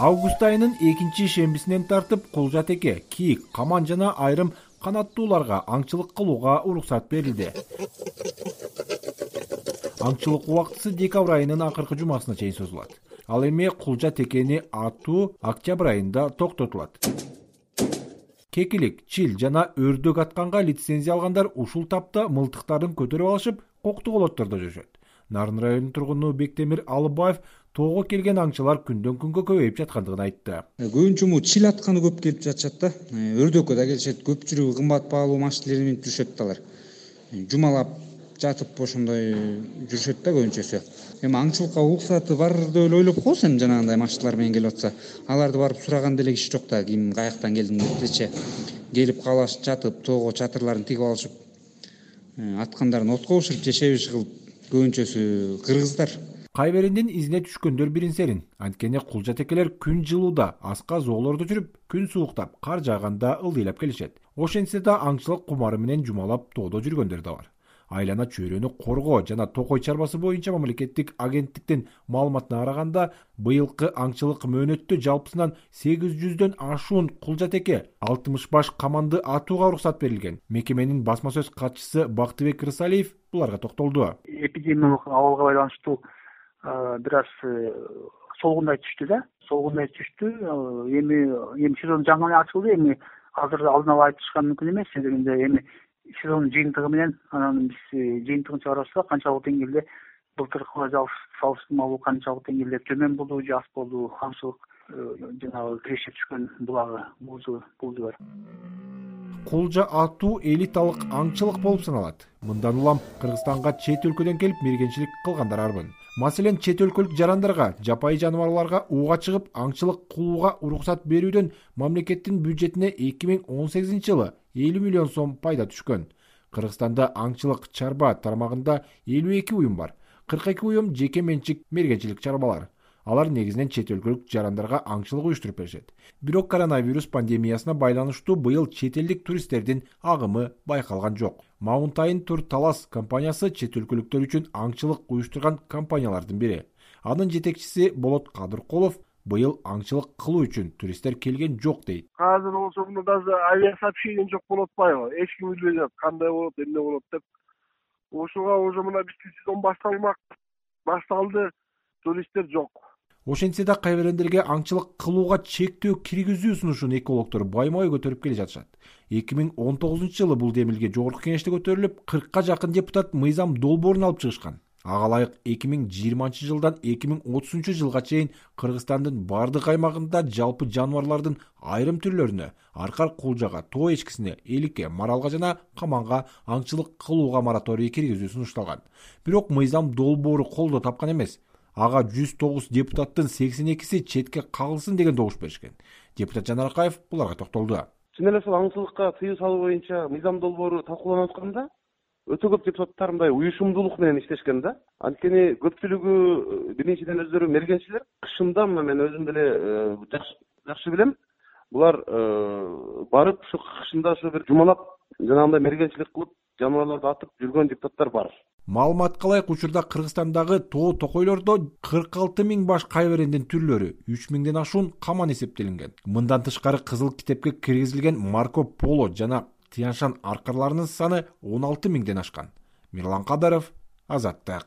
август айынын экинчи шембисинен тартып кулжа теке кийик каман жана айрым канаттууларга аңчылык кылууга уруксат берилди. Аңчылык убактысы декабрь айынын акыркы жумасына чейин созулат. Ал эми кулжа текени атуу октябрь айында токтотулат. Кекилик чил жана өрдөк атканга лицензия алгандар ушул тапта мылтыктарын көтөрүп алышып кокту колоттордо жүрүшөт. Нарын районунун тургуну бектемир алыбаев тоого келген аңчылар күндөн күнгө көбөйүп жаткандыгын айтты. Э, көбүнчө могу чил атканы көп келип жатышат да. Э, өрдөккө да келишет көпчүлүгү кымбат баалуу машинелерди минип жүрүшөт да алар. Э, жумалап жатып ошондой жүрүшөт да көбүнчөсү эми аңчылыкка уруксаты бар деп эле ойлоп коебуз эми жанагындай машиналар менен келип атса. Аларды барып сураган деле киши жок да. Ким каяктан келдиң деп делечи келип калышып жатып тоого чатырларын тигип алышып аткандарын отко бышырып жешей кылып көбүнчөсү кыргыздар кайбириндин изине түшкөндөр бирин серин анткени кулжа текелер күн жылууда аска зоолордо жүрүп күн сууктап кар жааганда ылдыйлап келишет. Ошентсе да аңчылык кумары менен жумалап тоодо жүргөндөр да бар. Айлана чөйрөнү коргоо жана токой чарбасы боюнча мамлекеттик агенттиктин маалыматына караганда быйылкы аңчылык мөөнөттө жалпысынан сегиз жүздөн ашуун кулжа теке алтымыш баш каманды атууга уруксат берилген. Мекеменин басма сөз катчысы бактыбек рысалиев буларга токтолду. Эпидемиялык абалга байланыштуу бир аз э, солгундай түштү да. Солгундай түштү эми эми сезон жаңы эле ачылды эми азыр алдын ала айтышка мүмкүн эмес. Себебинде эми сезондун жыйынтыгы менен анан биз э, жыйынтыгын чыгарып атсак канчалык деңгээлде былтыркыга салыштырмалуу канчалык деңгээлде төмөн болду же аз болду аңчылык э, жанагы киреше түшкөн булагы бул жылы бул жылы кулжа атуу элиталык аңчылык болуп саналат. Мындан улам кыргызстанга чет өлкөдөн келип мергенчилик кылгандар арбын маселен чет өлкөлүк жарандарга жапайы жаныбарларга ууга чыгып аңчылык кылууга уруксат берүүдөн мамлекеттин бюджетине эки миң он сегизинчи жылы элүү миллион сом пайда түшкөн. Кыргызстанда аңчылык чарба тармагында элүү эки уюм бар. Кырк эки уюм жеке менчик мергенчилик чарбалар алар негизинен чет өлкөлүк жарандарга аңчылык уюштуруп беришет. Бирок коронавирус пандемиясына байланыштуу быйыл чет элдик туристтердин агымы байкалган жок. Маунтайн тур талас компаниясы чет өлкөлүктөр үчүн аңчылык уюштурган компаниялардын бири. Анын жетекчиси болот кадыркулов быйыл аңчылык кылуу үчүн туристтер келген жок дейт. Азыр болсо мына даже авиасообщение жок болуп атпайбы эч ким билбей жатат кандай болот эмне болот деп. Ушуга уже мына биздин сезон башталмак башталды туристтер жок ошентсе да кайбирендерге аңчылык кылууга чектөө киргизүү сунушун экологдор байма бай көтөрүп келе жатышат. эки миң он тогузунчу жылы бул демилге жогорку кеңеште көтөрүлүп кыркка жакын депутат мыйзам долбоорун алып чыгышкан. Ага ылайык эки миң жыйырманчы жылдан эки миң отузунчу жылга чейин кыргызстандын баардык аймагында жалпы жаныбарлардын айрым түрлөрүнө аркар кулжага тоо эчкисине эликке маралга жана каманга аңчылык кылууга мораторий киргизүү сунушталган. Бирок мыйзам долбоору колдоо тапкан эмес ага жүз тогуз депутаттын сексен экиси четке кагылсын деген добуш беришкен. Депутат жанар акаев буларга токтолду. Чын эле ушул аңчылыкка тыюу салуу боюнча мыйзам долбоору талкууланып атканда өтө көп депутаттар мындай уюшумдуулук менен иштешкен да. Анткени көпчүлүгү э, биринчиден өздөрү мергенчилер. Кышында мына мен өзүм деле э, жакшы билем. Булар э, барып ушу кышында ушу бир жумалап жанагындай мергенчилик кылып жаныбарларды атып жүргөн депутаттар бар маалыматка ылайык учурда кыргызстандагы тоо токойлордо кырк алты миң баш кайберендин түрлөрү үч миңден ашуун каман эсептелинген. Мындан тышкары кызыл китепке киргизилген марко поло жана тянь шань аркарларынын саны он алты миңден ашкан. Мирлан кадыров азаттык